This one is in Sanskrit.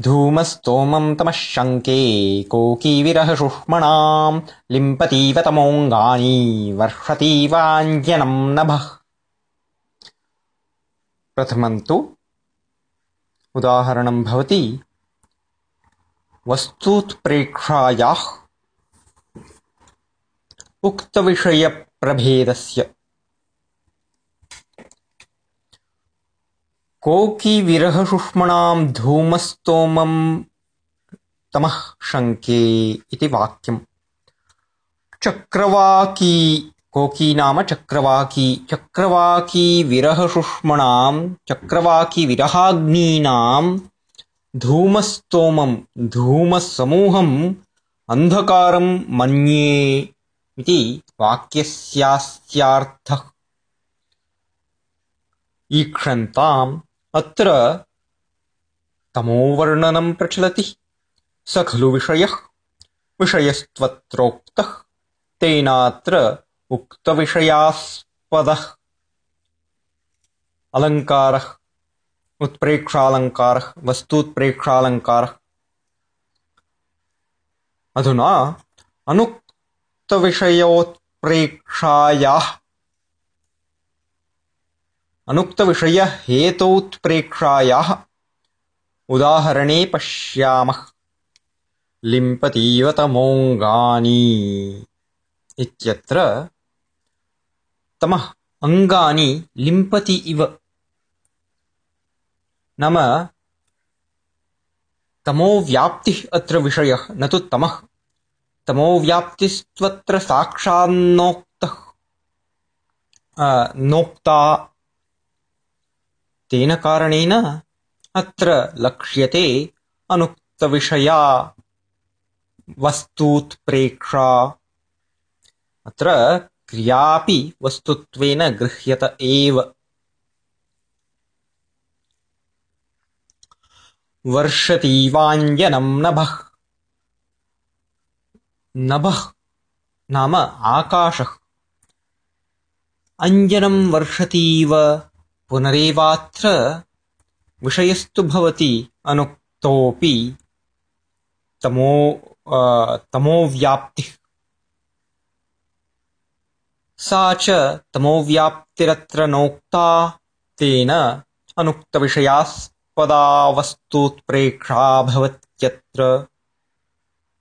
धूमस्तोमम् तमः शङ्के कोकीविरहसुष्मणाम् लिम्पतीव तमोऽङ्गानि वर्षतीवाञ्जनम् नभः। प्रथमम् तु उदाहरणम् भवति वस्तूत्प्रेक्षायाः उक्तविषयप्रभेदस्य कोकिविरहसुष्मणाम् धूमस्तोमम् तमः शङ्के इति वाक्यम्। चक्रवाकी कोकी नाम चक्रवाकी चक्रवाकी विरहसुष्मणाम् चक्रवाकीविरहाग्नीनाम् धूमस्तोमम् धूमसमूहम् अन्धकारम् मन्ये इति वाक्यस्यास्यार्थः। ईक्षन्ताम् अत्र तमोवर्णनम् प्रचलति। स खलु विषयः विषयस्त्वत्रोक्तः तेनात्र उक्तविषयास्पदः। अलङ्कारः उत्प्रेक्षालङ्कारः वस्तूत्प्रेक्षालङ्कारः। अधुना अनुक्तविषयोत्प्रेक्षायाः अनुक्तविषयहेतोत्प्रेक्षायाः उदाहरणे पश्यामः। इत्यत्र तमः अङ्गानि लिम्पति इव। नाम तमोव्याप्तिः अत्र विषयः न तु तमः। तमोव्याप्तिस्त्वत्र साक्षान्नोक्तः नोक्ता तेन कारणेन अत्र लक्ष्यते अनुक्तविषया वस्तूत्प्रेक्षा। अत्र क्रियापि वस्तुत्वेन गृह्यत एव। वर्षतीवाञ्जनम् नभः। नभः नाम आकाशः। अञ्जनम् वर्षतीव पुनरेवात्र विषयस्तु भवति अनुक्तोऽपि तमो तमोव्याप्तिः। सा च तमोव्याप्तिरत्र नोक्ता तेन अनुक्तविषयास्पदा वस्तूत्प्रेक्षा भवत्यत्र